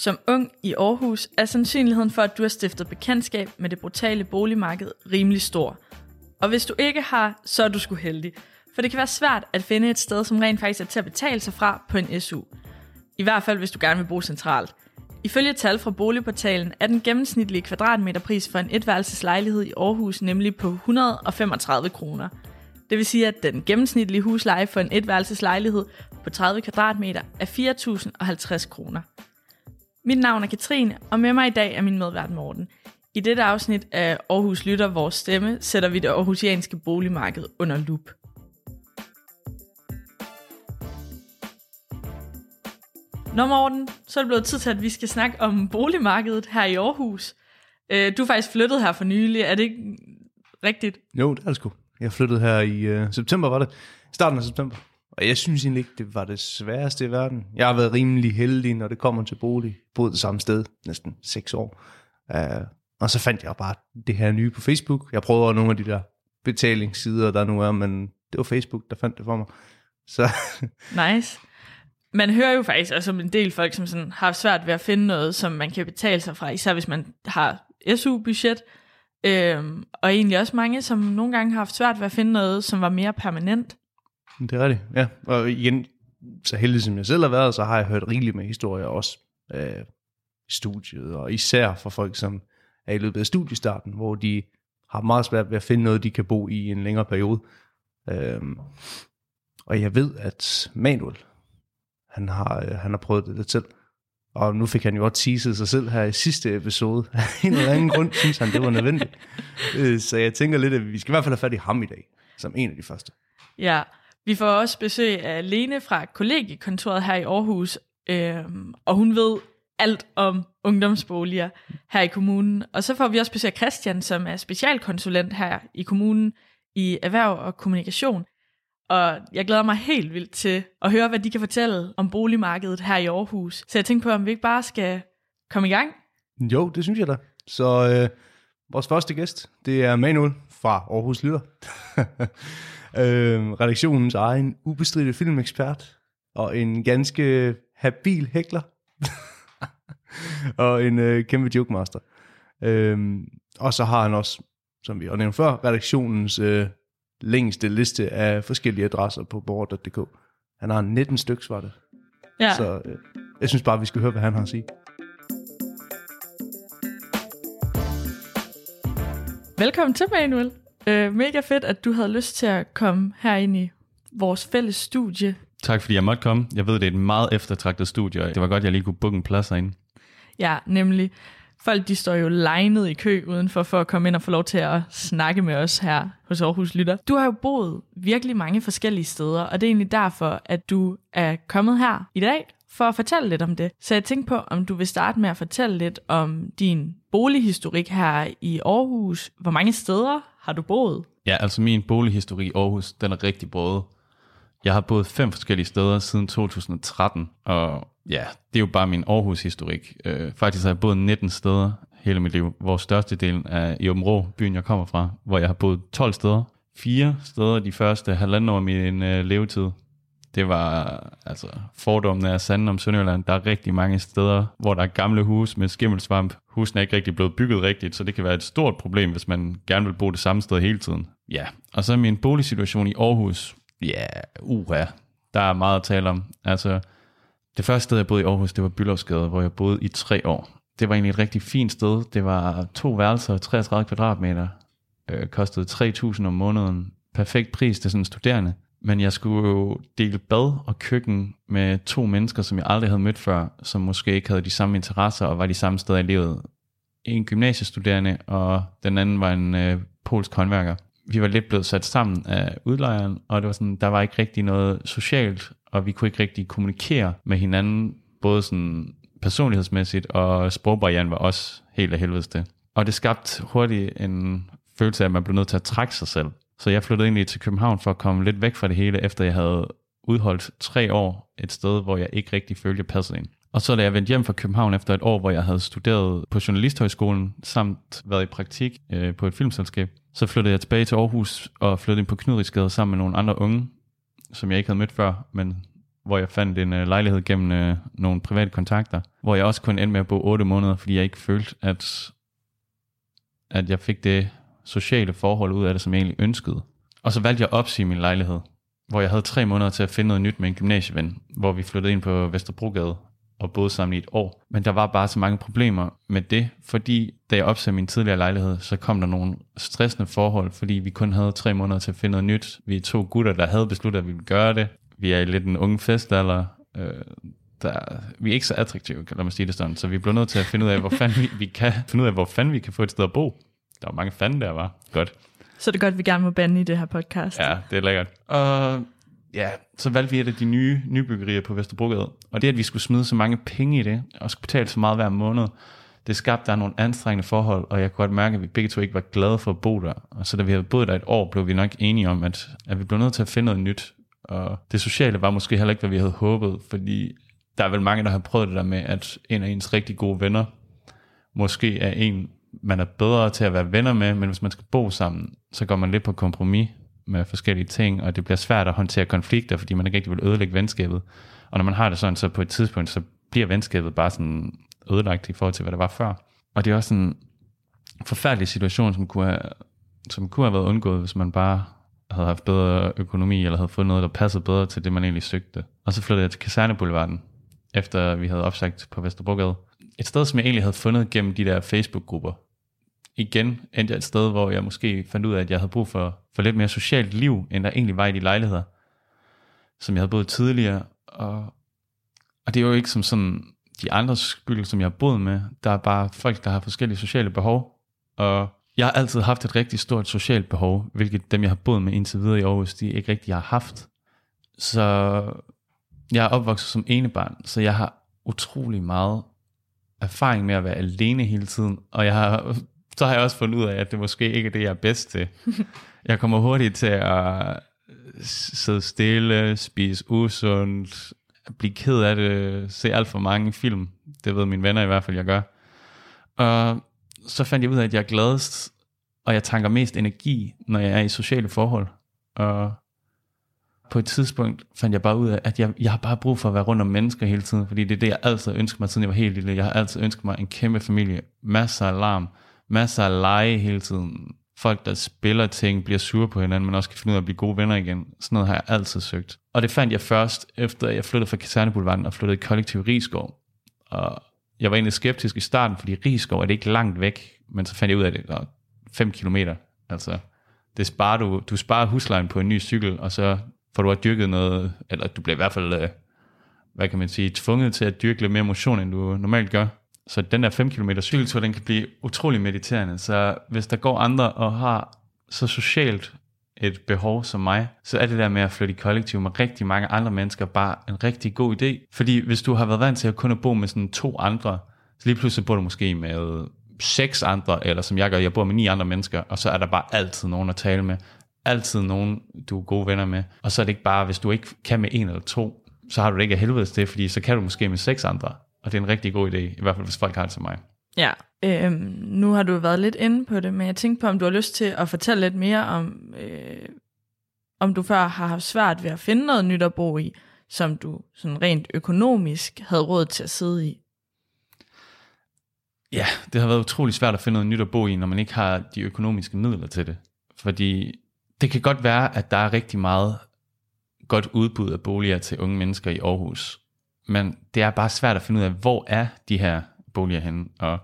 Som ung i Aarhus er sandsynligheden for, at du har stiftet bekendtskab med det brutale boligmarked rimelig stor. Og hvis du ikke har, så er du sgu heldig. For det kan være svært at finde et sted, som rent faktisk er til at betale sig fra på en SU. I hvert fald, hvis du gerne vil bo centralt. Ifølge tal fra Boligportalen er den gennemsnitlige kvadratmeterpris for en etværelseslejlighed i Aarhus nemlig på 135 kroner. Det vil sige, at den gennemsnitlige husleje for en etværelseslejlighed på 30 kvadratmeter er 4.050 kroner. Mit navn er Katrine, og med mig i dag er min medvært Morten. I dette afsnit af Aarhus Lytter Vores Stemme sætter vi det aarhusianske boligmarked under lup. Nå Morten, så er det blevet tid til, at vi skal snakke om boligmarkedet her i Aarhus. Øh, du er faktisk flyttet her for nylig, er det ikke rigtigt? Jo, det er det sgu. Jeg flyttede her i øh, september, var det? Starten af september. Og jeg synes egentlig ikke, det var det sværeste i verden. Jeg har været rimelig heldig, når det kommer til bolig. Boet det samme sted næsten seks år. Uh, og så fandt jeg bare det her nye på Facebook. Jeg prøvede nogle af de der betalingssider, der nu er, men det var Facebook, der fandt det for mig. Så Nice. Man hører jo faktisk også om en del folk, som sådan har svært ved at finde noget, som man kan betale sig fra, især hvis man har SU-budget. Øhm, og egentlig også mange, som nogle gange har haft svært ved at finde noget, som var mere permanent. Det er rigtigt, ja. Og igen, så heldig som jeg selv har været, så har jeg hørt rigeligt med historier også øh, i studiet, og især for folk, som er i løbet af studiestarten, hvor de har meget svært ved at finde noget, de kan bo i en længere periode. Øh, og jeg ved, at Manuel, han har, øh, han har prøvet det lidt selv. Og nu fik han jo også teaset sig selv her i sidste episode. Af en eller anden grund synes han, det var nødvendigt. Øh, Så jeg tænker lidt, at vi skal i hvert fald have fat i ham i dag, som en af de første. Ja, vi får også besøg af Lene fra kollegiekontoret her i Aarhus, øh, og hun ved alt om ungdomsboliger her i kommunen. Og så får vi også besøg af Christian, som er specialkonsulent her i kommunen i erhverv og kommunikation. Og jeg glæder mig helt vildt til at høre, hvad de kan fortælle om boligmarkedet her i Aarhus. Så jeg tænkte på, om vi ikke bare skal komme i gang. Jo, det synes jeg da. Så øh, vores første gæst, det er Manuel fra Aarhus Lytter. øh, redaktionens egen ubestridte filmekspert, og en ganske habil hækler, og en øh, kæmpe jokemaster. Øh, og så har han også, som vi har nævnt før, redaktionens øh, længste liste af forskellige adresser på borger.dk. Han har 19 stykker, var det. Ja, Så øh, jeg synes bare, vi skal høre, hvad han har at sige. velkommen til, Manuel. Øh, mega fedt, at du havde lyst til at komme her ind i vores fælles studie. Tak fordi jeg måtte komme. Jeg ved, det er et meget eftertragtet studie, og det var godt, jeg lige kunne booke en plads herinde. Ja, nemlig. Folk de står jo legnet i kø udenfor for at komme ind og få lov til at snakke med os her hos Aarhus Lytter. Du har jo boet virkelig mange forskellige steder, og det er egentlig derfor, at du er kommet her i dag for at fortælle lidt om det. Så jeg tænkte på, om du vil starte med at fortælle lidt om din bolighistorik her i Aarhus. Hvor mange steder har du boet? Ja, altså min bolighistorik i Aarhus, den er rigtig både. Jeg har boet fem forskellige steder siden 2013, og ja, det er jo bare min Aarhus-historik. Øh, faktisk har jeg boet 19 steder hele mit liv, hvor størstedelen er i Åben Rå, byen jeg kommer fra, hvor jeg har boet 12 steder. Fire steder de første halvanden år af min øh, levetid. Det var altså fordommene er sande om Sønderjylland. Der er rigtig mange steder, hvor der er gamle huse med skimmelsvamp. Husene er ikke rigtig blevet bygget rigtigt, så det kan være et stort problem, hvis man gerne vil bo det samme sted hele tiden. Ja, og så min boligsituation i Aarhus. Ja, uha, der er meget at tale om. Altså, det første sted, jeg boede i Aarhus, det var Byllovsgade, hvor jeg boede i tre år. Det var egentlig et rigtig fint sted. Det var to værelser, 33 kvadratmeter, øh, kostede 3.000 om måneden. Perfekt pris til sådan en studerende. Men jeg skulle jo dele bad og køkken med to mennesker, som jeg aldrig havde mødt før, som måske ikke havde de samme interesser og var de samme steder i livet. En gymnasiestuderende, og den anden var en øh, polsk håndværker. Vi var lidt blevet sat sammen af udlejeren, og det var sådan, der var ikke rigtig noget socialt, og vi kunne ikke rigtig kommunikere med hinanden, både sådan personlighedsmæssigt, og sprogbarrieren var også helt af helvedes det. Og det skabte hurtigt en følelse af, at man blev nødt til at trække sig selv. Så jeg flyttede egentlig til København for at komme lidt væk fra det hele, efter jeg havde udholdt tre år et sted, hvor jeg ikke rigtig følte, jeg passede ind. Og så da jeg vendte hjem fra København efter et år, hvor jeg havde studeret på Journalisthøjskolen, samt været i praktik øh, på et filmselskab, så flyttede jeg tilbage til Aarhus og flyttede ind på Knudrigsgade sammen med nogle andre unge, som jeg ikke havde mødt før, men hvor jeg fandt en øh, lejlighed gennem øh, nogle private kontakter, hvor jeg også kun endte med at bo 8 måneder, fordi jeg ikke følte, at, at jeg fik det sociale forhold ud af det, som jeg egentlig ønskede. Og så valgte jeg at opsige min lejlighed, hvor jeg havde tre måneder til at finde noget nyt med en gymnasieven, hvor vi flyttede ind på Vesterbrogade og boede sammen i et år. Men der var bare så mange problemer med det, fordi da jeg opsagde min tidligere lejlighed, så kom der nogle stressende forhold, fordi vi kun havde tre måneder til at finde noget nyt. Vi er to gutter, der havde besluttet, at vi ville gøre det. Vi er i lidt en unge festalder. Øh, der, vi er ikke så attraktive, lad man sige det sådan. Så vi blev nødt til at finde ud af, hvor fanden vi, vi kan finde ud af, hvor fanden vi kan få et sted at bo. Der var mange fanden der, var Godt. Så er det godt, at vi gerne må bande i det her podcast. Ja, det er lækkert. Og ja, så valgte vi et af de nye nybyggerier på Vesterbrogade. Og det, at vi skulle smide så mange penge i det, og skulle betale så meget hver måned, det skabte der nogle anstrengende forhold, og jeg kunne godt mærke, at vi begge to ikke var glade for at bo der. Og så da vi havde boet der et år, blev vi nok enige om, at, at vi blev nødt til at finde noget nyt. Og det sociale var måske heller ikke, hvad vi havde håbet, fordi der er vel mange, der har prøvet det der med, at en af ens rigtig gode venner, måske er en, man er bedre til at være venner med, men hvis man skal bo sammen, så går man lidt på kompromis med forskellige ting, og det bliver svært at håndtere konflikter, fordi man ikke rigtig vil ødelægge venskabet. Og når man har det sådan, så på et tidspunkt, så bliver venskabet bare sådan ødelagt i forhold til, hvad det var før. Og det er også en forfærdelig situation, som kunne have, som kunne have været undgået, hvis man bare havde haft bedre økonomi, eller havde fundet noget, der passede bedre til det, man egentlig søgte. Og så flyttede jeg til Kaserneboulevarden, efter vi havde opsagt på Vesterbrogade. Et sted, som jeg egentlig havde fundet gennem de der Facebook-grupper. Igen endte jeg et sted, hvor jeg måske fandt ud af, at jeg havde brug for, for lidt mere socialt liv, end der egentlig var i de lejligheder, som jeg havde boet tidligere. Og, og det er jo ikke som sådan de andre skyld, som jeg har boet med. Der er bare folk, der har forskellige sociale behov. Og jeg har altid haft et rigtig stort socialt behov, hvilket dem, jeg har boet med indtil videre i Aarhus, de ikke rigtig har haft. Så jeg er opvokset som enebarn, så jeg har utrolig meget erfaring med at være alene hele tiden, og jeg har, så har jeg også fundet ud af, at det måske ikke er det, jeg er bedst til. Jeg kommer hurtigt til at sidde stille, spise usundt, blive ked af det, se alt for mange film. Det ved mine venner i hvert fald, jeg gør. Og så fandt jeg ud af, at jeg er gladest, og jeg tanker mest energi, når jeg er i sociale forhold. Og på et tidspunkt fandt jeg bare ud af, at jeg, jeg har bare brug for at være rundt om mennesker hele tiden, fordi det er det, jeg altid ønsker mig, siden jeg var helt lille. Jeg har altid ønsket mig en kæmpe familie, masser af larm, masser af lege hele tiden. Folk, der spiller ting, bliver sure på hinanden, men også kan finde ud af at blive gode venner igen. Sådan noget har jeg altid søgt. Og det fandt jeg først, efter jeg flyttede fra Kaserneboulevarden og flyttede i kollektiv Rigskov. Og jeg var egentlig skeptisk i starten, fordi Rigskov er det ikke langt væk, men så fandt jeg ud af, det er 5 kilometer. Altså, det sparer du, du sparer huslejen på en ny cykel, og så for du har dyrket noget, eller du bliver i hvert fald, øh, hvad kan man sige, tvunget til at dyrke lidt mere motion, end du normalt gør. Så den der 5 km cykeltur, den kan blive utrolig mediterende. Så hvis der går andre og har så socialt et behov som mig, så er det der med at flytte i kollektiv med rigtig mange andre mennesker bare en rigtig god idé. Fordi hvis du har været vant til at kun at bo med sådan to andre, så lige pludselig bor du måske med seks andre, eller som jeg gør, jeg bor med ni andre mennesker, og så er der bare altid nogen at tale med. Altid nogen, du er gode venner med. Og så er det ikke bare, hvis du ikke kan med en eller to, så har du det ikke af helvedes det, fordi så kan du måske med seks andre. Og det er en rigtig god idé, i hvert fald hvis folk har det som mig. Ja, øhm, nu har du været lidt inde på det, men jeg tænkte på, om du har lyst til at fortælle lidt mere om, øh, om du før har haft svært ved at finde noget nyt at bo i, som du sådan rent økonomisk havde råd til at sidde i. Ja, det har været utrolig svært at finde noget nyt at bo i, når man ikke har de økonomiske midler til det. Fordi det kan godt være, at der er rigtig meget godt udbud af boliger til unge mennesker i Aarhus. Men det er bare svært at finde ud af, hvor er de her boliger henne. Og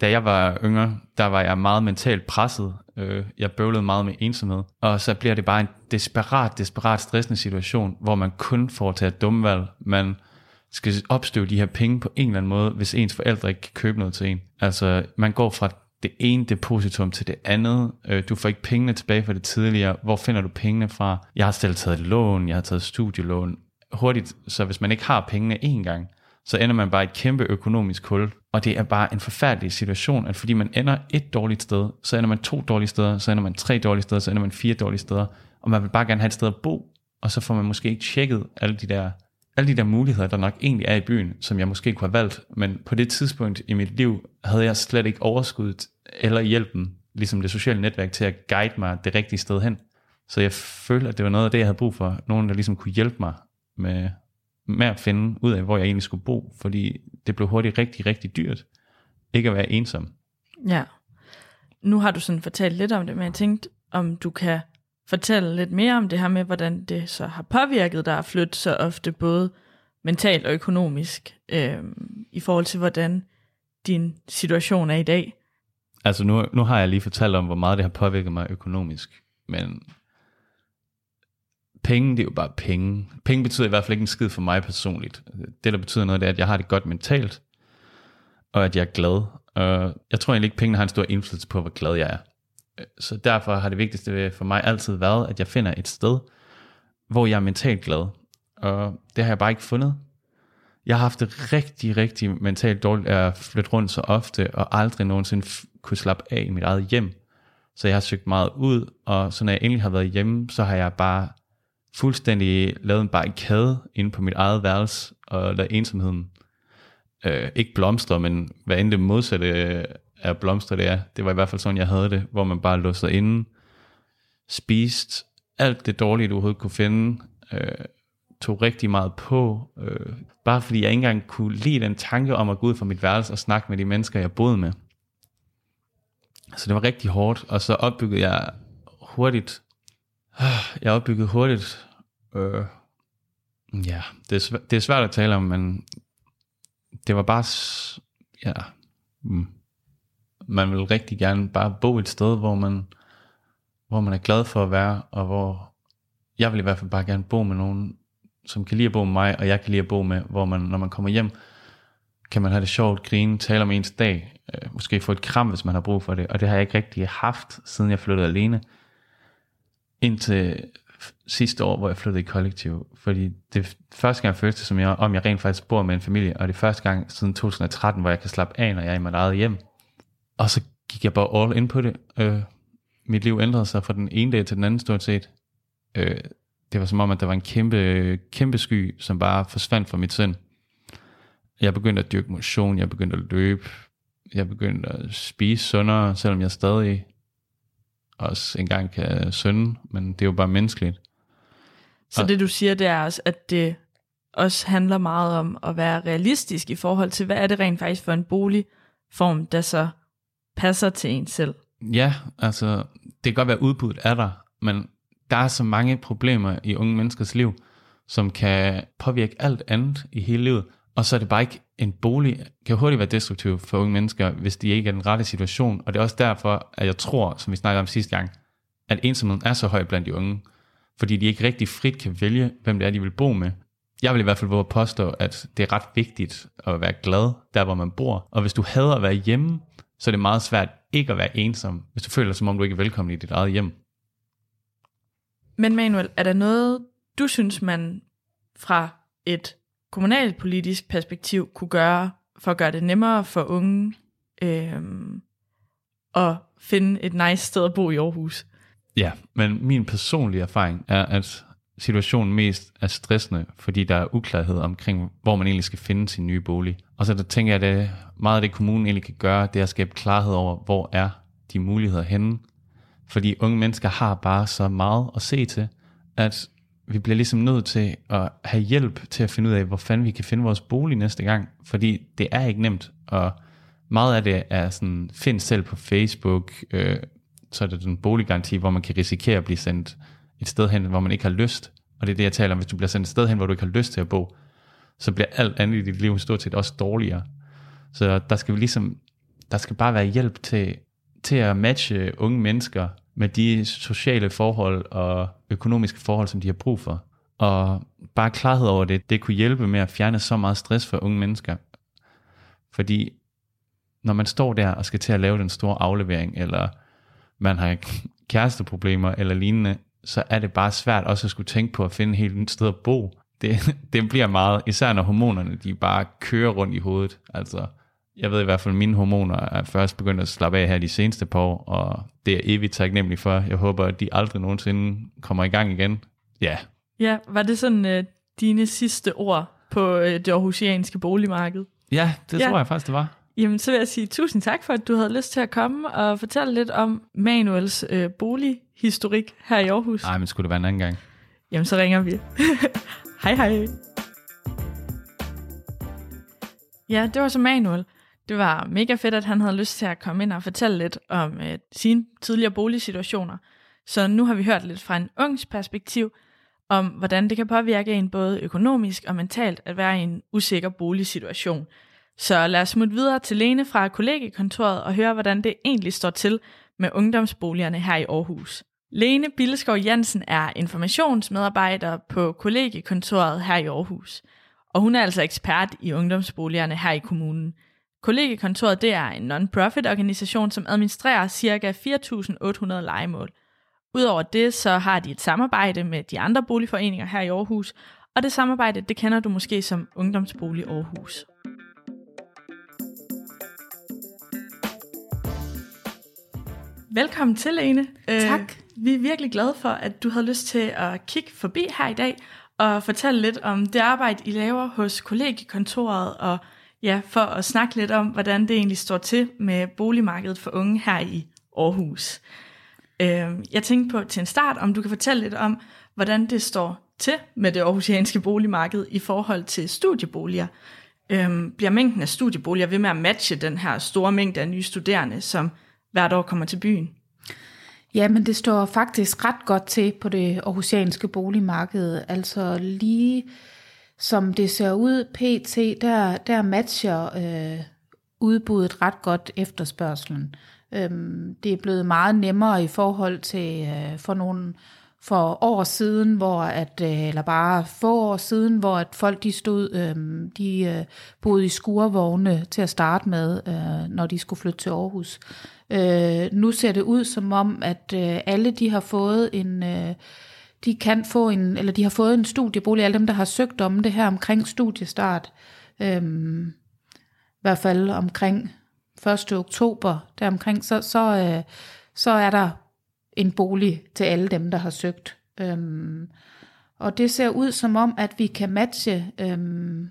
da jeg var yngre, der var jeg meget mentalt presset. Øh, jeg bøvlede meget med ensomhed. Og så bliver det bare en desperat, desperat stressende situation, hvor man kun får tage et dumme valg. Man skal opstøve de her penge på en eller anden måde, hvis ens forældre ikke kan købe noget til en. Altså, man går fra det ene depositum til det andet. Øh, du får ikke pengene tilbage fra det tidligere. Hvor finder du pengene fra? Jeg har selv taget lån, jeg har taget studielån. Hurtigt, så hvis man ikke har pengene en gang, så ender man bare i et kæmpe økonomisk hul. Og det er bare en forfærdelig situation, at fordi man ender et dårligt sted, så ender man to dårlige steder, så ender man tre dårlige steder, så ender man fire dårlige steder. Og man vil bare gerne have et sted at bo, og så får man måske ikke tjekket alle de der alle de der muligheder, der nok egentlig er i byen, som jeg måske kunne have valgt, men på det tidspunkt i mit liv, havde jeg slet ikke overskuddet eller hjælpen, ligesom det sociale netværk, til at guide mig det rigtige sted hen. Så jeg følte, at det var noget af det, jeg havde brug for. Nogen, der ligesom kunne hjælpe mig med, med at finde ud af, hvor jeg egentlig skulle bo, fordi det blev hurtigt rigtig, rigtig dyrt ikke at være ensom. Ja. Nu har du sådan fortalt lidt om det, men jeg tænkte, om du kan fortælle lidt mere om det her med, hvordan det så har påvirket dig at flytte så ofte, både mentalt og økonomisk, øh, i forhold til, hvordan din situation er i dag. Altså nu, nu har jeg lige fortalt om, hvor meget det har påvirket mig økonomisk, men penge, det er jo bare penge. Penge betyder i hvert fald ikke en skid for mig personligt. Det, der betyder noget, det er, at jeg har det godt mentalt, og at jeg er glad. Og jeg tror egentlig ikke, at pengene har en stor indflydelse på, hvor glad jeg er. Øh, så derfor har det vigtigste for mig altid været, at jeg finder et sted, hvor jeg er mentalt glad. Og det har jeg bare ikke fundet. Jeg har haft det rigtig, rigtig mentalt dårligt at flytte rundt så ofte, og aldrig nogensinde kunne slappe af i mit eget hjem. Så jeg har søgt meget ud, og så når jeg endelig har været hjemme, så har jeg bare fuldstændig lavet en barrikade inde på mit eget værelse, og ladet ensomheden øh, ikke blomstre, men hvad end det modsatte øh, øh, blomstre det er. Det var i hvert fald sådan, jeg havde det, hvor man bare låste inde, spiste alt det dårlige, du overhovedet kunne finde, øh, tog rigtig meget på, øh, bare fordi jeg ikke engang kunne lide den tanke om at gå ud fra mit værelse og snakke med de mennesker, jeg boede med. Så det var rigtig hårdt, og så opbyggede jeg hurtigt, øh, jeg opbyggede hurtigt, øh, ja, det er, svæ- det er svært at tale om, men det var bare, ja, mm man vil rigtig gerne bare bo et sted, hvor man, hvor man er glad for at være, og hvor jeg vil i hvert fald bare gerne bo med nogen, som kan lide at bo med mig, og jeg kan lide at bo med, hvor man, når man kommer hjem, kan man have det sjovt, grine, tale om ens dag, øh, måske få et kram, hvis man har brug for det, og det har jeg ikke rigtig haft, siden jeg flyttede alene. Indtil sidste år, hvor jeg flyttede i kollektiv. Fordi det første gang jeg følte som jeg, om jeg rent faktisk bor med en familie, og det er første gang siden 2013, hvor jeg kan slappe af, når jeg er i mit eget hjem. Og så gik jeg bare all in på det. Øh, mit liv ændrede sig fra den ene dag til den anden stort set. Øh, det var som om, at der var en kæmpe, kæmpe sky, som bare forsvandt fra mit sind. Jeg begyndte at dyrke motion, jeg begyndte at løbe, jeg begyndte at spise sundere, selvom jeg stadig også engang kan synde, men det er jo bare menneskeligt. Så det du siger, det er også, at det også handler meget om at være realistisk i forhold til, hvad er det rent faktisk for en boligform, der så passer til en selv? Ja, altså det kan godt være udbuddet er der, men der er så mange problemer i unge menneskers liv, som kan påvirke alt andet i hele livet. Og så er det bare ikke en bolig, kan hurtigt være destruktiv for unge mennesker, hvis de ikke er i den rette situation. Og det er også derfor, at jeg tror, som vi snakkede om sidste gang, at ensomheden er så høj blandt de unge. Fordi de ikke rigtig frit kan vælge, hvem det er, de vil bo med. Jeg vil i hvert fald våge at påstå, at det er ret vigtigt at være glad der, hvor man bor. Og hvis du hader at være hjemme, så er det meget svært ikke at være ensom, hvis du føler, som om du ikke er velkommen i dit eget hjem. Men Manuel, er der noget, du synes, man fra et kommunalpolitisk perspektiv kunne gøre, for at gøre det nemmere for unge øh, at finde et nice sted at bo i Aarhus? Ja, men min personlige erfaring er, at situationen mest er stressende, fordi der er uklarhed omkring, hvor man egentlig skal finde sin nye bolig. Og så der tænker jeg, at det, meget af det kommunen egentlig kan gøre, det er at skabe klarhed over, hvor er de muligheder henne. Fordi unge mennesker har bare så meget at se til, at vi bliver ligesom nødt til at have hjælp til at finde ud af, hvor fanden vi kan finde vores bolig næste gang. Fordi det er ikke nemt, og meget af det er sådan, find selv på Facebook, øh, så er det den boliggaranti, hvor man kan risikere at blive sendt et sted hen, hvor man ikke har lyst. Og det er det, jeg taler om. Hvis du bliver sendt et sted hen, hvor du ikke har lyst til at bo, så bliver alt andet i dit liv stort set også dårligere. Så der skal vi ligesom, der skal bare være hjælp til, til at matche unge mennesker med de sociale forhold og økonomiske forhold, som de har brug for. Og bare klarhed over det, det kunne hjælpe med at fjerne så meget stress for unge mennesker. Fordi når man står der og skal til at lave den store aflevering, eller man har kæresteproblemer eller lignende, så er det bare svært også at skulle tænke på at finde et helt nyt sted at bo. Det, det bliver meget, især når hormonerne de bare kører rundt i hovedet. Altså, jeg ved i hvert fald, at mine hormoner er først begyndt at slappe af her de seneste par år, og det er evigt taknemmelig for. Jeg håber, at de aldrig nogensinde kommer i gang igen. Ja. Ja, var det sådan uh, dine sidste ord på uh, det aarhusianske boligmarked? Ja, det ja. tror jeg faktisk, det var. Jamen, så vil jeg sige tusind tak for, at du havde lyst til at komme og fortælle lidt om Manuels øh, bolighistorik her i Aarhus. Nej, men skulle det være en anden gang? Jamen, så ringer vi. Hej hej. Ja, det var så Manuel. Det var mega fedt, at han havde lyst til at komme ind og fortælle lidt om øh, sine tidligere boligsituationer. Så nu har vi hørt lidt fra en ungs perspektiv, om hvordan det kan påvirke en både økonomisk og mentalt at være i en usikker boligsituation. Så lad os smutte videre til Lene fra kollegekontoret og høre, hvordan det egentlig står til med ungdomsboligerne her i Aarhus. Lene Billeskov Jensen er informationsmedarbejder på kollegekontoret her i Aarhus. Og hun er altså ekspert i ungdomsboligerne her i kommunen. Kollegekontoret det er en non-profit organisation, som administrerer ca. 4.800 legemål. Udover det, så har de et samarbejde med de andre boligforeninger her i Aarhus, og det samarbejde, det kender du måske som Ungdomsbolig Aarhus. Velkommen til, Lene. Tak. Vi er virkelig glade for, at du havde lyst til at kigge forbi her i dag og fortælle lidt om det arbejde, I laver hos kollegiekontoret, og ja, for at snakke lidt om, hvordan det egentlig står til med boligmarkedet for unge her i Aarhus. Øhm, jeg tænkte på til en start, om du kan fortælle lidt om, hvordan det står til med det aarhusianske boligmarked i forhold til studieboliger. Øh, bliver mængden af studieboliger ved med at matche den her store mængde af nye studerende, som hvert år kommer til byen? Ja, men det står faktisk ret godt til på det aarhusianske boligmarked. Altså lige som det ser ud pt, der, der matcher øh, udbuddet ret godt efterspørgselen. Øhm, det er blevet meget nemmere i forhold til øh, for nogle for år siden, hvor at, øh, eller bare få år siden, hvor at folk de stod, øh, de øh, boede i skurvogne til at starte med, øh, når de skulle flytte til Aarhus. Øh, nu ser det ud som om, at øh, alle de har fået en, øh, de kan få en, eller de har fået en studiebolig, alle dem, der har søgt om det her omkring studiestart, øh, i hvert fald omkring 1. oktober, deromkring, så, så, øh, så er der en bolig til alle dem, der har søgt. Øhm, og det ser ud som om, at vi kan matche øhm,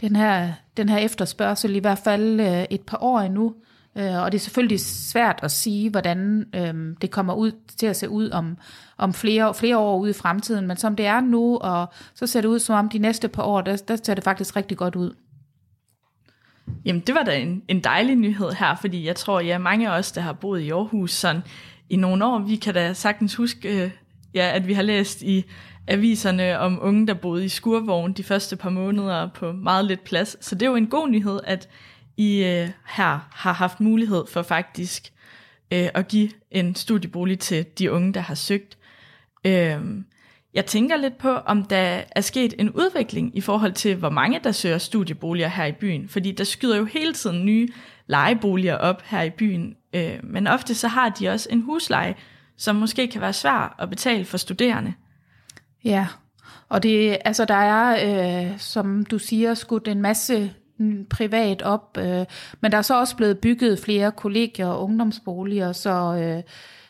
den, her, den her efterspørgsel i hvert fald øh, et par år endnu. Øh, og det er selvfølgelig svært at sige, hvordan øh, det kommer ud til at se ud om, om flere, flere år ude i fremtiden. Men som det er nu, og så ser det ud som om de næste par år, der, der ser det faktisk rigtig godt ud. Jamen, det var da en, en dejlig nyhed her, fordi jeg tror, ja, mange af os, der har boet i Aarhus sådan i nogle år, vi kan da sagtens huske, øh, ja, at vi har læst i aviserne om unge, der boede i skurvogn de første par måneder på meget lidt plads. Så det er jo en god nyhed, at I øh, her har haft mulighed for faktisk øh, at give en studiebolig til de unge, der har søgt. Øh, jeg tænker lidt på, om der er sket en udvikling i forhold til, hvor mange der søger studieboliger her i byen. Fordi der skyder jo hele tiden nye lejeboliger op her i byen. Øh, men ofte så har de også en husleje, som måske kan være svær at betale for studerende. Ja, og det, altså der er, øh, som du siger, skudt en masse privat op, øh, men der er så også blevet bygget flere kollegier og ungdomsboliger, så, øh,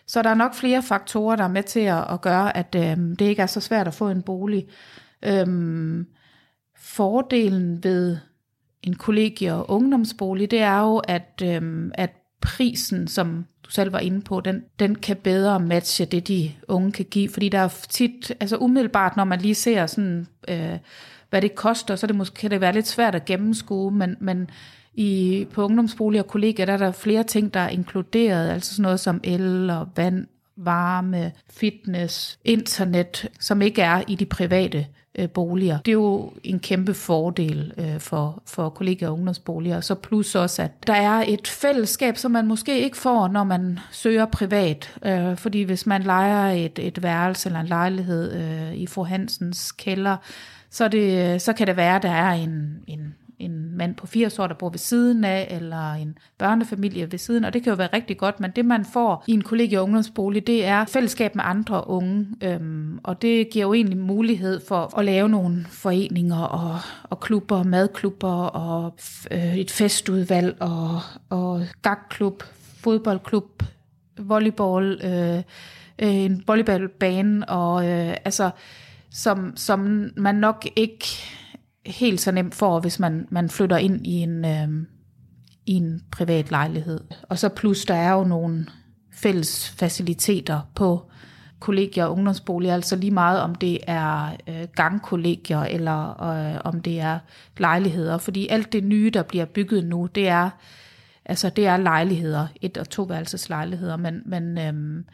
så der er nok flere faktorer, der er med til at, at gøre, at øh, det ikke er så svært at få en bolig. Øh, fordelen ved en kollegie- og ungdomsbolig, det er jo, at, øh, at prisen, som du selv var inde på, den, den kan bedre matche det, de unge kan give. Fordi der er tit, altså umiddelbart, når man lige ser sådan, øh, hvad det koster, så det måske, kan det være lidt svært at gennemskue, men, men i, på ungdomsboliger og kollegier, der er der flere ting, der er inkluderet, altså sådan noget som el og vand, varme, fitness, internet, som ikke er i de private øh, boliger. Det er jo en kæmpe fordel øh, for, for kollegaer og ungdomsboliger. Så plus også, at der er et fællesskab, som man måske ikke får, når man søger privat. Øh, fordi hvis man leger et, et værelse eller en lejlighed øh, i fru Hansens kælder, så, det, så kan det være, at der er en, en en mand på 80 år, der bor ved siden af, eller en børnefamilie ved siden, og det kan jo være rigtig godt, men det man får i en kollegie- og ungdomsbolig, det er fællesskab med andre unge, øhm, og det giver jo egentlig mulighed for at lave nogle foreninger og, og klubber, madklubber og øh, et festudvalg og, og gagklub, fodboldklub, volleyball, øh, øh, en volleyballbane, og øh, altså, som, som man nok ikke helt så nemt får, hvis man, man flytter ind i en, øh, i en privat lejlighed. Og så plus, der er jo nogle fælles faciliteter på kollegier og ungdomsboliger, altså lige meget om det er øh, gangkollegier eller øh, om det er lejligheder, fordi alt det nye, der bliver bygget nu, det er altså det er lejligheder, et- og toværelseslejligheder, men, men, øhm,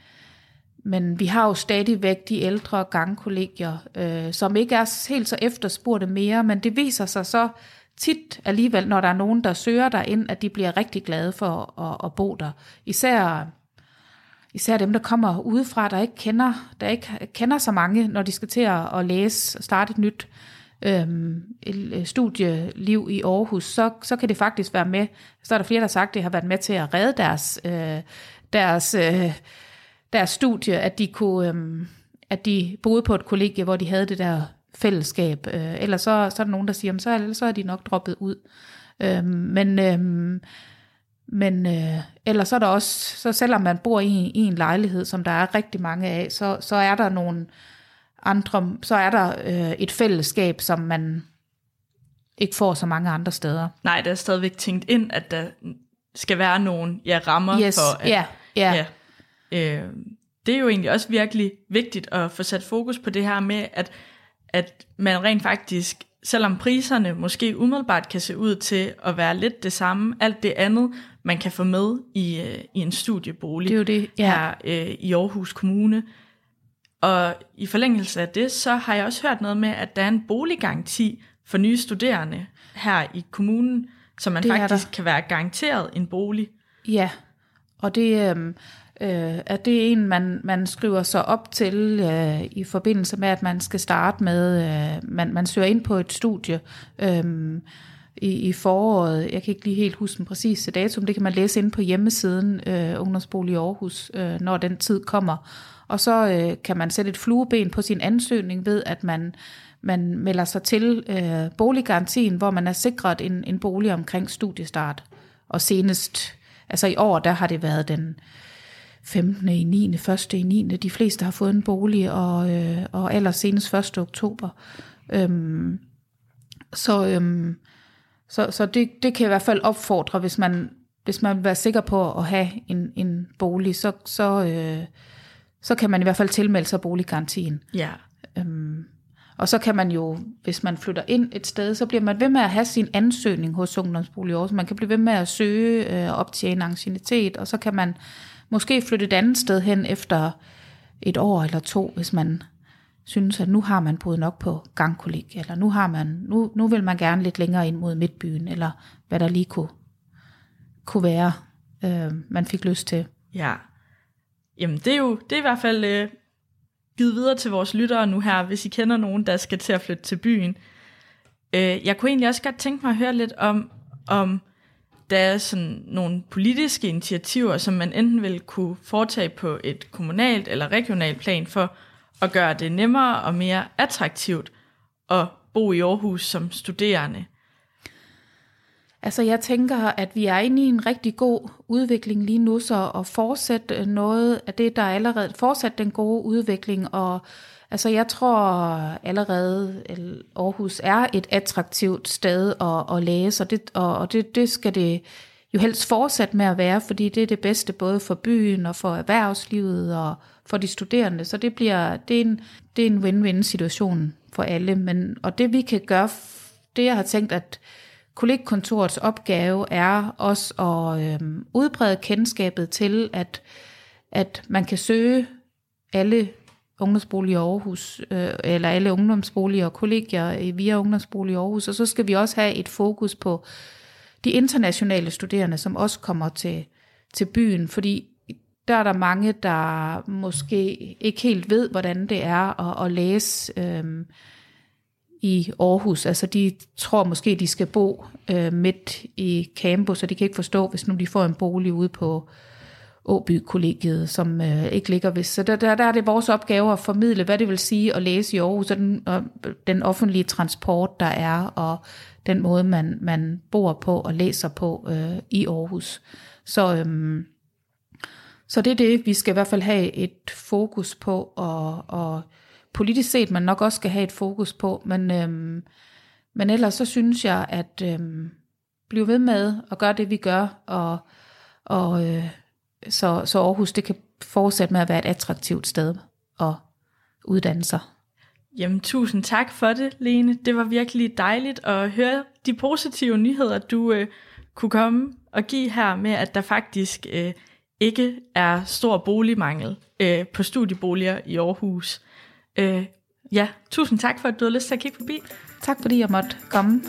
men vi har jo stadigvæk de ældre gangkollegier, øh, som ikke er helt så efterspurgte mere, men det viser sig så tit alligevel, når der er nogen, der søger der ind, at de bliver rigtig glade for at, at bo der. Især især dem, der kommer udefra, der ikke kender, der ikke kender så mange, når de skal til at, at læse og starte et nyt øhm, øh, studieliv i Aarhus, så, så kan det faktisk være med, så er der flere, der har sagt, at det har været med til at redde deres, øh, deres, øh, deres studie, at de kunne, øh, at de boede på et kollegie, hvor de havde det der fællesskab. Øh, ellers så, så er der nogen, der siger, så, så er de nok droppet ud. Øh, men øh, men øh, ellers så er der også, så selvom man bor i, i en lejlighed, som der er rigtig mange af, så, så er der nogle andre, så er der øh, et fællesskab, som man ikke får så mange andre steder. Nej, der er stadigvæk tænkt ind, at der skal være nogle ja, rammer Yes, for, at, ja, ja. ja. Øh, det er jo egentlig også virkelig vigtigt at få sat fokus på det her med, at, at man rent faktisk, selvom priserne måske umiddelbart kan se ud til at være lidt det samme, alt det andet, man kan få med i, øh, i en studiebolig Det er jo det, ja. her øh, i Aarhus Kommune. Og i forlængelse af det, så har jeg også hørt noget med, at der er en boliggaranti for nye studerende her i kommunen, så man Det faktisk kan være garanteret en bolig. Ja, og det, øh, øh, er det en, man, man skriver sig op til øh, i forbindelse med, at man skal starte med, øh, man, man søger ind på et studie øh, i, i foråret. Jeg kan ikke lige helt huske den præcise datum, det kan man læse ind på hjemmesiden øh, Ungdomsbolig i Aarhus, øh, når den tid kommer. Og så øh, kan man sætte et flueben på sin ansøgning ved, at man man melder sig til øh, boliggarantien, hvor man er sikret en, en bolig omkring studiestart. Og senest, altså i år, der har det været den 15. i 9. 1. i 9. De fleste har fået en bolig, og, øh, og allersenest 1. oktober. Øhm, så øhm, så, så det, det kan jeg i hvert fald opfordre, hvis man, hvis man vil være sikker på at have en, en bolig, så, så, øh, så kan man i hvert fald tilmelde sig boliggarantien. Ja. Øhm, og så kan man jo, hvis man flytter ind et sted, så bliver man ved med at have sin ansøgning hos Ungdomsbolig Aarhus. Man kan blive ved med at søge øh, og optjene ancienitet, og så kan man måske flytte et andet sted hen efter et år eller to, hvis man synes, at nu har man boet nok på gangkolleg, eller nu, har man, nu, nu vil man gerne lidt længere ind mod midtbyen, eller hvad der lige kunne, kunne være, øh, man fik lyst til. Ja. Jamen, det er jo det er i hvert fald øh, givet videre til vores lyttere nu her, hvis I kender nogen, der skal til at flytte til byen. Øh, jeg kunne egentlig også godt tænke mig at høre lidt om, om der er sådan nogle politiske initiativer, som man enten vil kunne foretage på et kommunalt eller regionalt plan for at gøre det nemmere og mere attraktivt at bo i Aarhus som studerende. Altså jeg tænker, at vi er inde i en rigtig god udvikling lige nu, så at fortsætte noget af det, der allerede, fortsat den gode udvikling, og altså jeg tror allerede, at Aarhus er et attraktivt sted at, at læse, og, det, og, og det, det skal det jo helst fortsætte med at være, fordi det er det bedste både for byen og for erhvervslivet og for de studerende, så det bliver, det er en, det er en win-win situation for alle, men, og det vi kan gøre, det jeg har tænkt, at kollegkontorets opgave er også at øh, udbrede kendskabet til, at, at man kan søge alle ungdomsboliger i Aarhus, øh, eller alle ungdomsboliger og kollegier via ungdomsbolig i Aarhus, og så skal vi også have et fokus på de internationale studerende, som også kommer til, til byen, fordi der er der mange, der måske ikke helt ved, hvordan det er at, at læse øh, i Aarhus. Altså de tror måske, de skal bo øh, midt i campus, og de kan ikke forstå, hvis nu de får en bolig ude på Åby-kollegiet, som øh, ikke ligger ved. Så der, der, der er det vores opgave at formidle, hvad det vil sige at læse i Aarhus, og den, og den offentlige transport, der er, og den måde, man, man bor på og læser på øh, i Aarhus. Så, øhm, så det er det, vi skal i hvert fald have et fokus på, og, og politisk set man nok også skal have et fokus på, men, øhm, men ellers så synes jeg, at øhm, blive ved med at gøre det, vi gør, og, og øh, så, så Aarhus det kan fortsætte med at være et attraktivt sted at uddanne sig. Jamen, tusind tak for det, Lene. Det var virkelig dejligt at høre de positive nyheder, du øh, kunne komme og give her med, at der faktisk øh, ikke er stor boligmangel øh, på studieboliger i Aarhus. Øh, ja, tusind tak for, at du har lyst til at kigge forbi. Tak fordi jeg måtte komme.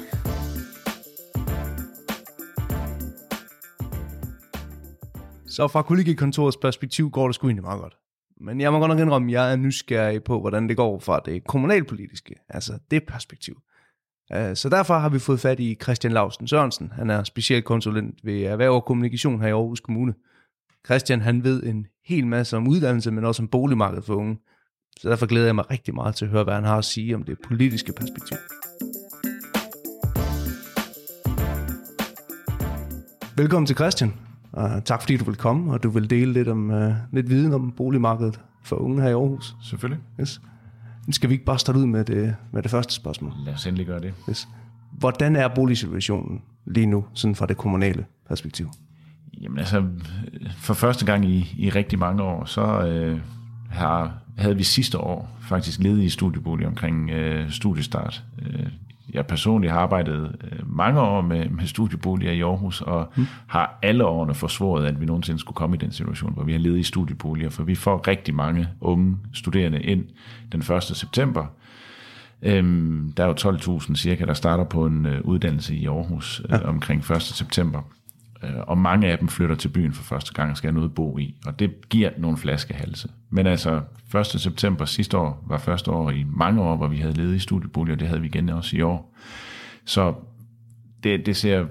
Så fra kollegikontorets perspektiv går det sgu egentlig meget godt. Men jeg må godt nok indrømme, at jeg er nysgerrig på, hvordan det går fra det kommunalpolitiske, altså det perspektiv. Øh, så derfor har vi fået fat i Christian Lausten Sørensen. Han er specialkonsulent ved Erhverv og Kommunikation her i Aarhus Kommune. Christian han ved en hel masse om uddannelse, men også om boligmarkedet for unge. Så derfor glæder jeg mig rigtig meget til at høre, hvad han har at sige om det politiske perspektiv. Velkommen til Christian. Og tak fordi du vil komme, og du vil dele lidt, om, uh, lidt viden om boligmarkedet for unge her i Aarhus. Selvfølgelig. Yes. Skal vi ikke bare starte ud med det, med det første spørgsmål. Lad os endelig gøre det. Yes. Hvordan er boligsituationen lige nu, sådan fra det kommunale perspektiv? Jamen altså, for første gang i, i rigtig mange år, så øh, har, havde vi sidste år faktisk ledige studieboliger omkring øh, studiestart. Øh, jeg personligt har arbejdet øh, mange år med, med studieboliger i Aarhus, og mm. har alle årene forsvoret, at vi nogensinde skulle komme i den situation, hvor vi har ledige studieboliger, for vi får rigtig mange unge studerende ind den 1. september. Øhm, der er jo 12.000 cirka, der starter på en øh, uddannelse i Aarhus øh, omkring 1. september. Øh, og mange af dem flytter til byen for første gang og skal have noget at bo i. Og det giver nogle flaskehalse. Men altså 1. september sidste år var første år i mange år, hvor vi havde ledige studieboliger, og det havde vi igen også i år. Så det, det ser...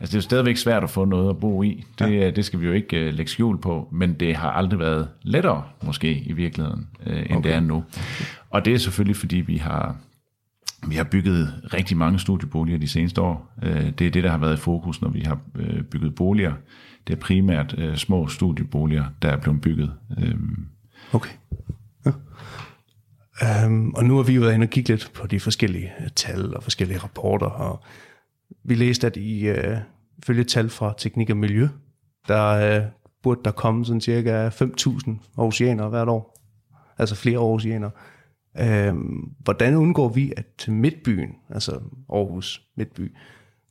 Altså det er jo stadigvæk svært at få noget at bo i. Det, ja. det skal vi jo ikke uh, lægge skjul på, men det har aldrig været lettere måske i virkeligheden, uh, end okay. det er nu. Og det er selvfølgelig fordi vi har vi har bygget rigtig mange studieboliger de seneste år. Øh, det er det, der har været i fokus, når vi har øh, bygget boliger. Det er primært øh, små studieboliger, der er blevet bygget. Øhm, Okay. Ja. Um, og nu har vi jo været inde og kigge lidt på de forskellige tal og forskellige rapporter, og vi læste, at i uh, følge tal fra Teknik og Miljø, der uh, burde der komme sådan cirka 5.000 oceaner hvert år. Altså flere oceaner. Um, hvordan undgår vi, at midtbyen, altså Aarhus Midtby,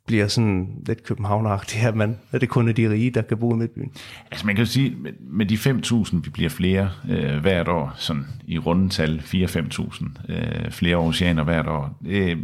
bliver sådan lidt københavneragtig, at man, at det kun er de rige, der kan bo i midtbyen? altså man kan jo sige, med- med de 5.000, vi bliver flere øh, hvert år, sådan i rundetal 4-5.000 øh, flere oceaner hvert år, det,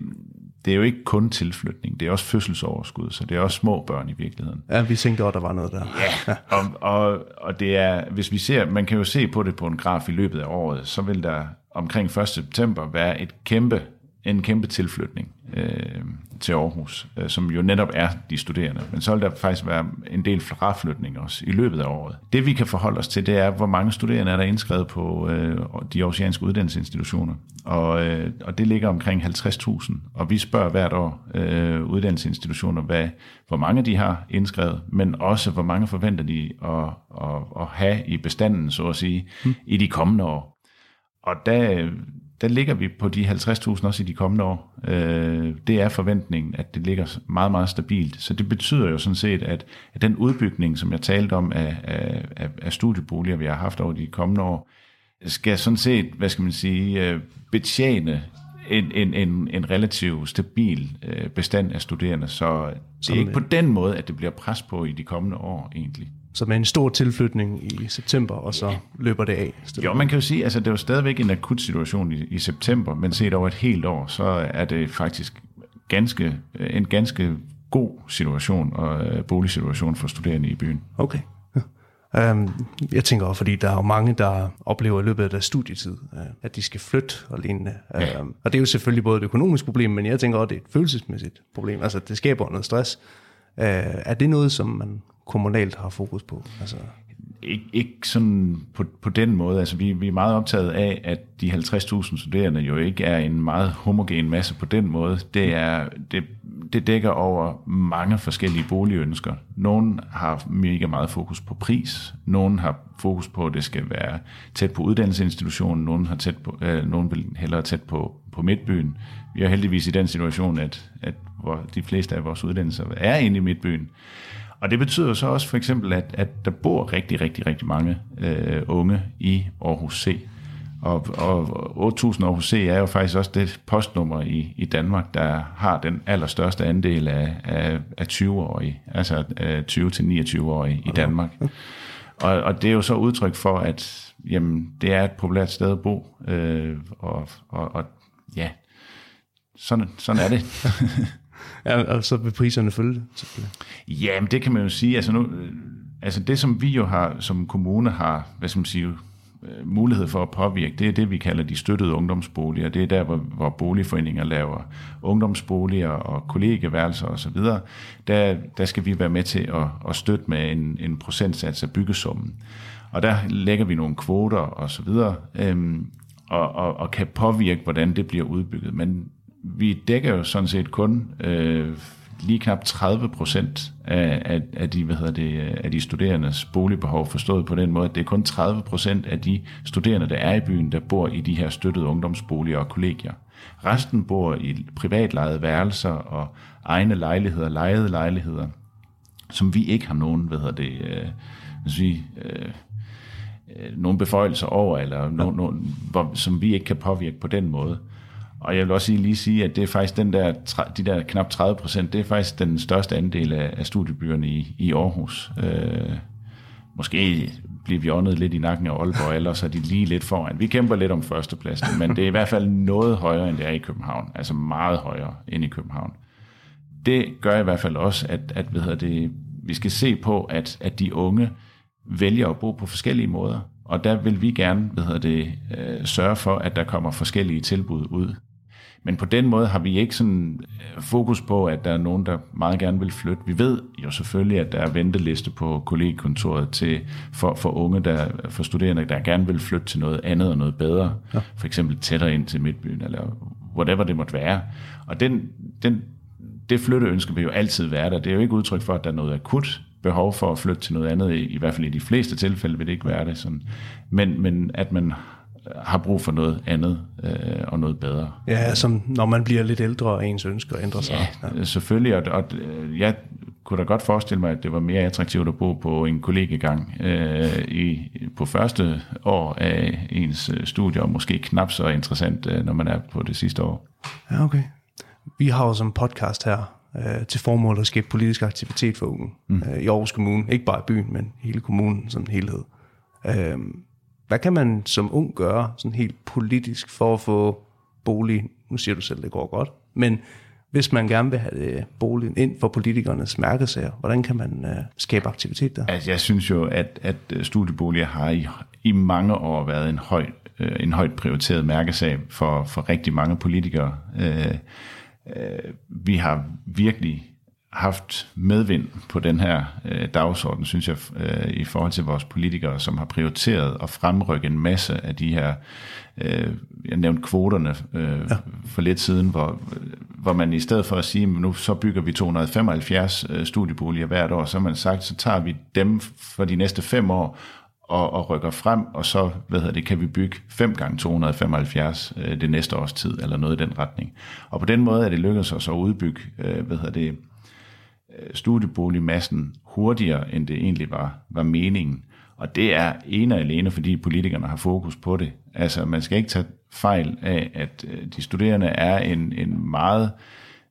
det er jo ikke kun tilflytning, det er også fødselsoverskud, så det er også små børn i virkeligheden. Ja, vi tænkte godt, der var noget der. Ja, og, og, og det er, hvis vi ser, man kan jo se på det på en graf i løbet af året, så vil der omkring 1. september være et kæmpe, en kæmpe tilflytning øh, til Aarhus, øh, som jo netop er de studerende. Men så vil der faktisk være en del fraflytning også i løbet af året. Det vi kan forholde os til, det er, hvor mange studerende er der indskrevet på øh, de oceanske uddannelsesinstitutioner. Og, øh, og det ligger omkring 50.000. Og vi spørger hvert år øh, uddannelsesinstitutioner, hvad, hvor mange de har indskrevet, men også hvor mange forventer de at, at, at have i bestanden, så at sige, hmm. i de kommende år. Og der, der ligger vi på de 50.000 også i de kommende år. Øh, det er forventningen, at det ligger meget, meget stabilt. Så det betyder jo sådan set, at, at den udbygning, som jeg talte om af, af, af, studieboliger, vi har haft over de kommende år, skal sådan set, hvad skal man sige, øh, betjene en, en, en, en relativt stabil øh, bestand af studerende. Så det er ikke på den måde, at det bliver pres på i de kommende år egentlig. Så med en stor tilflytning i september, og så løber det af. Jo, man kan jo sige, altså det er jo stadigvæk en akut situation i, i september, men set over et helt år, så er det faktisk ganske, en ganske god situation og øh, boligsituation for studerende i byen. Okay. Ja. Um, jeg tænker også, fordi der er jo mange, der oplever i løbet af deres studietid, uh, at de skal flytte og lignende. Ja. Um, og det er jo selvfølgelig både et økonomisk problem, men jeg tænker også, det er et følelsesmæssigt problem. Altså, det skaber noget stress. Uh, er det noget, som man kommunalt har fokus på? Altså, Ikke, ikke sådan på, på den måde. Altså vi, vi er meget optaget af, at de 50.000 studerende jo ikke er en meget homogen masse på den måde. Det, er, det, det dækker over mange forskellige boligønsker. Nogle har mega meget fokus på pris. Nogle har fokus på, at det skal være tæt på uddannelsesinstitutionen. Nogle, har tæt på, øh, nogle vil hellere tæt på, på midtbyen. Vi er heldigvis i den situation, at, at hvor de fleste af vores uddannelser er inde i midtbyen. Og det betyder så også for eksempel, at, at der bor rigtig, rigtig, rigtig mange øh, unge i Aarhus C. Og, og 8.000 Aarhus C er jo faktisk også det postnummer i, i Danmark, der har den allerstørste andel af, af, af 20-årige, altså 20-29-årige i Danmark. Og, og det er jo så udtryk for, at jamen, det er et populært sted at bo, øh, og, og, og ja, sådan, sådan er det. ja, og så vil priserne følge det. Ja, men det kan man jo sige. Altså, nu, øh, altså det, som vi jo har, som kommune har, hvad skal man sige, øh, mulighed for at påvirke, det er det, vi kalder de støttede ungdomsboliger. Det er der, hvor, hvor boligforeninger laver ungdomsboliger og kollegeværelser osv. Der, der skal vi være med til at, at støtte med en, en procentsats af byggesummen. Og der lægger vi nogle kvoter og så videre, øhm, og, og, og kan påvirke, hvordan det bliver udbygget. Men vi dækker jo sådan set kun øh, lige knap 30 procent af, af, af, de, hvad hedder det, af de studerendes boligbehov, forstået på den måde, at det er kun 30 procent af de studerende, der er i byen, der bor i de her støttede ungdomsboliger og kollegier. Resten bor i privatlejede værelser og egne lejligheder, lejede lejligheder, som vi ikke har nogen, hvad hedder det, øh, sige, øh, øh, nogen beføjelser over, eller no, no, hvor, som vi ikke kan påvirke på den måde. Og jeg vil også lige sige, at det er faktisk den der, de der knap 30 procent, det er faktisk den største andel af, af studiebyerne i, i Aarhus. Øh, måske bliver vi åndet lidt i nakken af Aalborg, ellers er de lige lidt foran. Vi kæmper lidt om førstepladsen, men det er i hvert fald noget højere, end det er i København. Altså meget højere end i København. Det gør i hvert fald også, at, at hvad hedder det, vi skal se på, at, at de unge vælger at bo på forskellige måder. Og der vil vi gerne hvad hedder det, øh, sørge for, at der kommer forskellige tilbud ud. Men på den måde har vi ikke sådan øh, fokus på, at der er nogen, der meget gerne vil flytte. Vi ved jo selvfølgelig, at der er venteliste på kollegekontoret til, for, for unge, der, for studerende, der gerne vil flytte til noget andet og noget bedre. Ja. For eksempel tættere ind til Midtbyen, eller whatever det måtte være. Og den, den, det flytteønske vil jo altid være der. Det er jo ikke udtryk for, at der er noget akut behov for at flytte til noget andet. I, i hvert fald i de fleste tilfælde vil det ikke være det. Sådan. Men, men at man har brug for noget andet øh, og noget bedre. Ja, som når man bliver lidt ældre, og ens ønsker ændrer sig. Ja, ja. selvfølgelig. Og, og jeg kunne da godt forestille mig, at det var mere attraktivt at bo på en kollegegang øh, i, på første år af ens øh, studie, og måske knap så interessant, øh, når man er på det sidste år. Ja, okay. Vi har jo som podcast her øh, til formål at skabe politisk aktivitet for unge mm. øh, i Aarhus Kommune. Ikke bare i byen, men hele kommunen som helhed. Øh, hvad kan man som ung gøre, sådan helt politisk, for at få bolig? Nu siger du selv, det går godt. Men hvis man gerne vil have det, boligen ind for politikernes mærkesager, hvordan kan man øh, skabe aktivitet der? Altså, jeg synes jo, at, at øh, studieboliger har i, i mange år været en høj en højt prioriteret mærkesag for, for rigtig mange politikere. Uh, vi har virkelig haft medvind på den her øh, dagsorden, synes jeg, øh, i forhold til vores politikere, som har prioriteret at fremrykke en masse af de her, øh, jeg nævnte kvoterne øh, ja. for lidt siden, hvor, hvor man i stedet for at sige, nu så bygger vi 275 øh, studieboliger hvert år, så har man sagt, så tager vi dem for de næste fem år, og, og rykker frem, og så hvad hedder det, kan vi bygge 5 gange 275 øh, det næste års tid, eller noget i den retning. Og på den måde er det lykkedes os at udbygge øh, hvad hedder det, studieboligmassen hurtigere, end det egentlig var, var meningen. Og det er ene og alene, fordi politikerne har fokus på det. Altså, man skal ikke tage fejl af, at øh, de studerende er en, en meget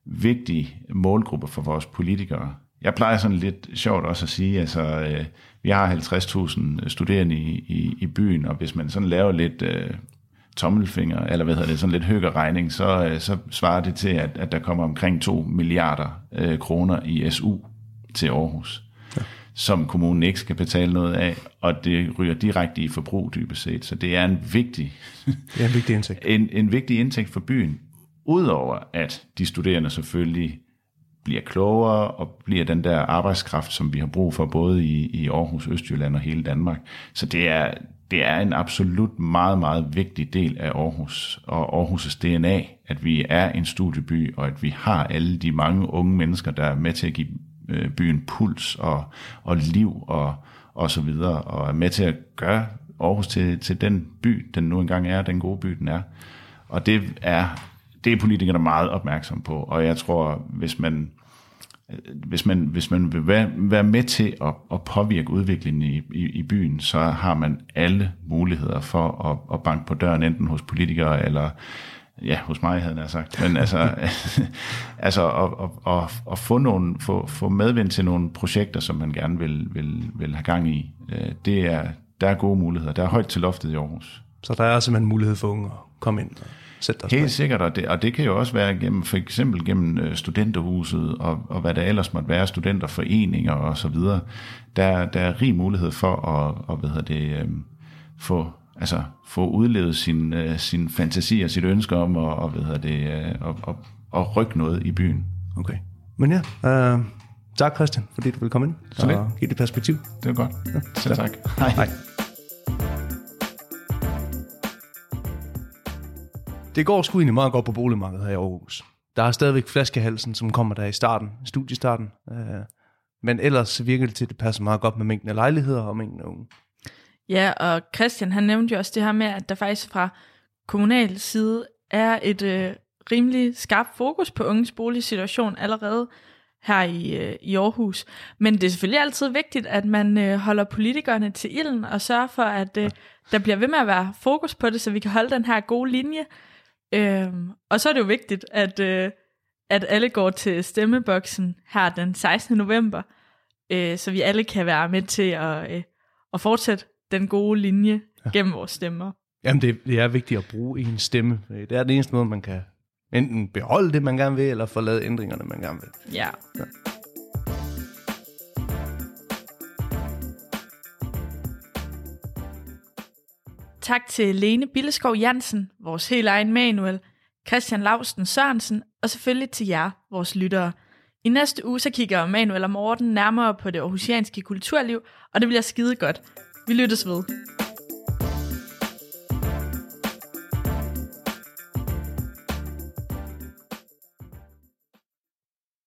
vigtig målgruppe for vores politikere. Jeg plejer sådan lidt sjovt også at sige, altså, øh, vi har 50.000 studerende i, i, i byen, og hvis man sådan laver lidt øh, tommelfinger, eller hvad hedder det, sådan lidt høgerregning, så, øh, så svarer det til, at, at der kommer omkring 2 milliarder øh, kroner i SU til Aarhus, ja. som kommunen ikke skal betale noget af, og det ryger direkte i forbrug dybest set. Så det er en vigtig, det er en vigtig indtægt. en, en vigtig indtægt for byen, udover at de studerende selvfølgelig bliver klogere og bliver den der arbejdskraft, som vi har brug for både i, i Aarhus, Østjylland og hele Danmark. Så det er, det er en absolut meget, meget vigtig del af Aarhus og Aarhus' DNA, at vi er en studieby, og at vi har alle de mange unge mennesker, der er med til at give øh, byen puls og, og liv og, og så videre, og er med til at gøre Aarhus til, til den by, den nu engang er, den gode by, den er. Og det er, det er politikerne meget opmærksom på, og jeg tror, hvis man Øh, hvis man, hvis man vil være, være med til at, at påvirke udviklingen i, i, i byen, så har man alle muligheder for at, at banke på døren, enten hos politikere eller ja, hos mig havde jeg sagt, men altså, altså at, at, at, at få, nogle, få, få medvind til nogle projekter, som man gerne vil, vil, vil have gang i, øh, det er, der er gode muligheder. Der er højt til loftet i Aarhus. Så der er simpelthen mulighed for unge at komme ind sætte dig Helt sikkert, og det, og det kan jo også være gennem, for eksempel gennem øh, studenterhuset, og, og hvad der ellers måtte være, studenterforeninger og så videre. Der, der er rig mulighed for at, og, hvad hedder det, øh, få altså få udlevet sin, øh, sin fantasi og sit ønske om at, og, hvad hedder det, øh, at, at, at rykke noget i byen. Okay. Men ja, øh, tak Christian, fordi du vil komme ind Så og give det perspektiv. Det er godt. Ja, Selv tak. Hej. Hej. Det går sgu egentlig meget godt på boligmarkedet her i Aarhus. Der er stadigvæk flaskehalsen, som kommer der i starten, studiestarten. Øh, men ellers virker det til, at det passer meget godt med mængden af lejligheder og mængden af unge. Ja, og Christian han nævnte jo også det her med, at der faktisk fra kommunal side er et øh, rimelig skarpt fokus på unges boligsituation allerede her i, øh, i Aarhus. Men det er selvfølgelig altid vigtigt, at man øh, holder politikerne til ilden og sørger for, at øh, der bliver ved med at være fokus på det, så vi kan holde den her gode linje. Øhm, og så er det jo vigtigt, at, øh, at alle går til stemmeboksen her den 16. november, øh, så vi alle kan være med til at, øh, at fortsætte den gode linje ja. gennem vores stemmer. Jamen, det, det er vigtigt at bruge en stemme. Det er den eneste måde, man kan enten beholde det, man gerne vil, eller få lavet ændringerne, man gerne vil. Ja. Ja. Tak til Lene Billeskov Jansen, vores helt egen manuel, Christian Lausten Sørensen, og selvfølgelig til jer, vores lyttere. I næste uge så kigger Manuel og Morten nærmere på det aarhusianske kulturliv, og det bliver skide godt. Vi lyttes ved.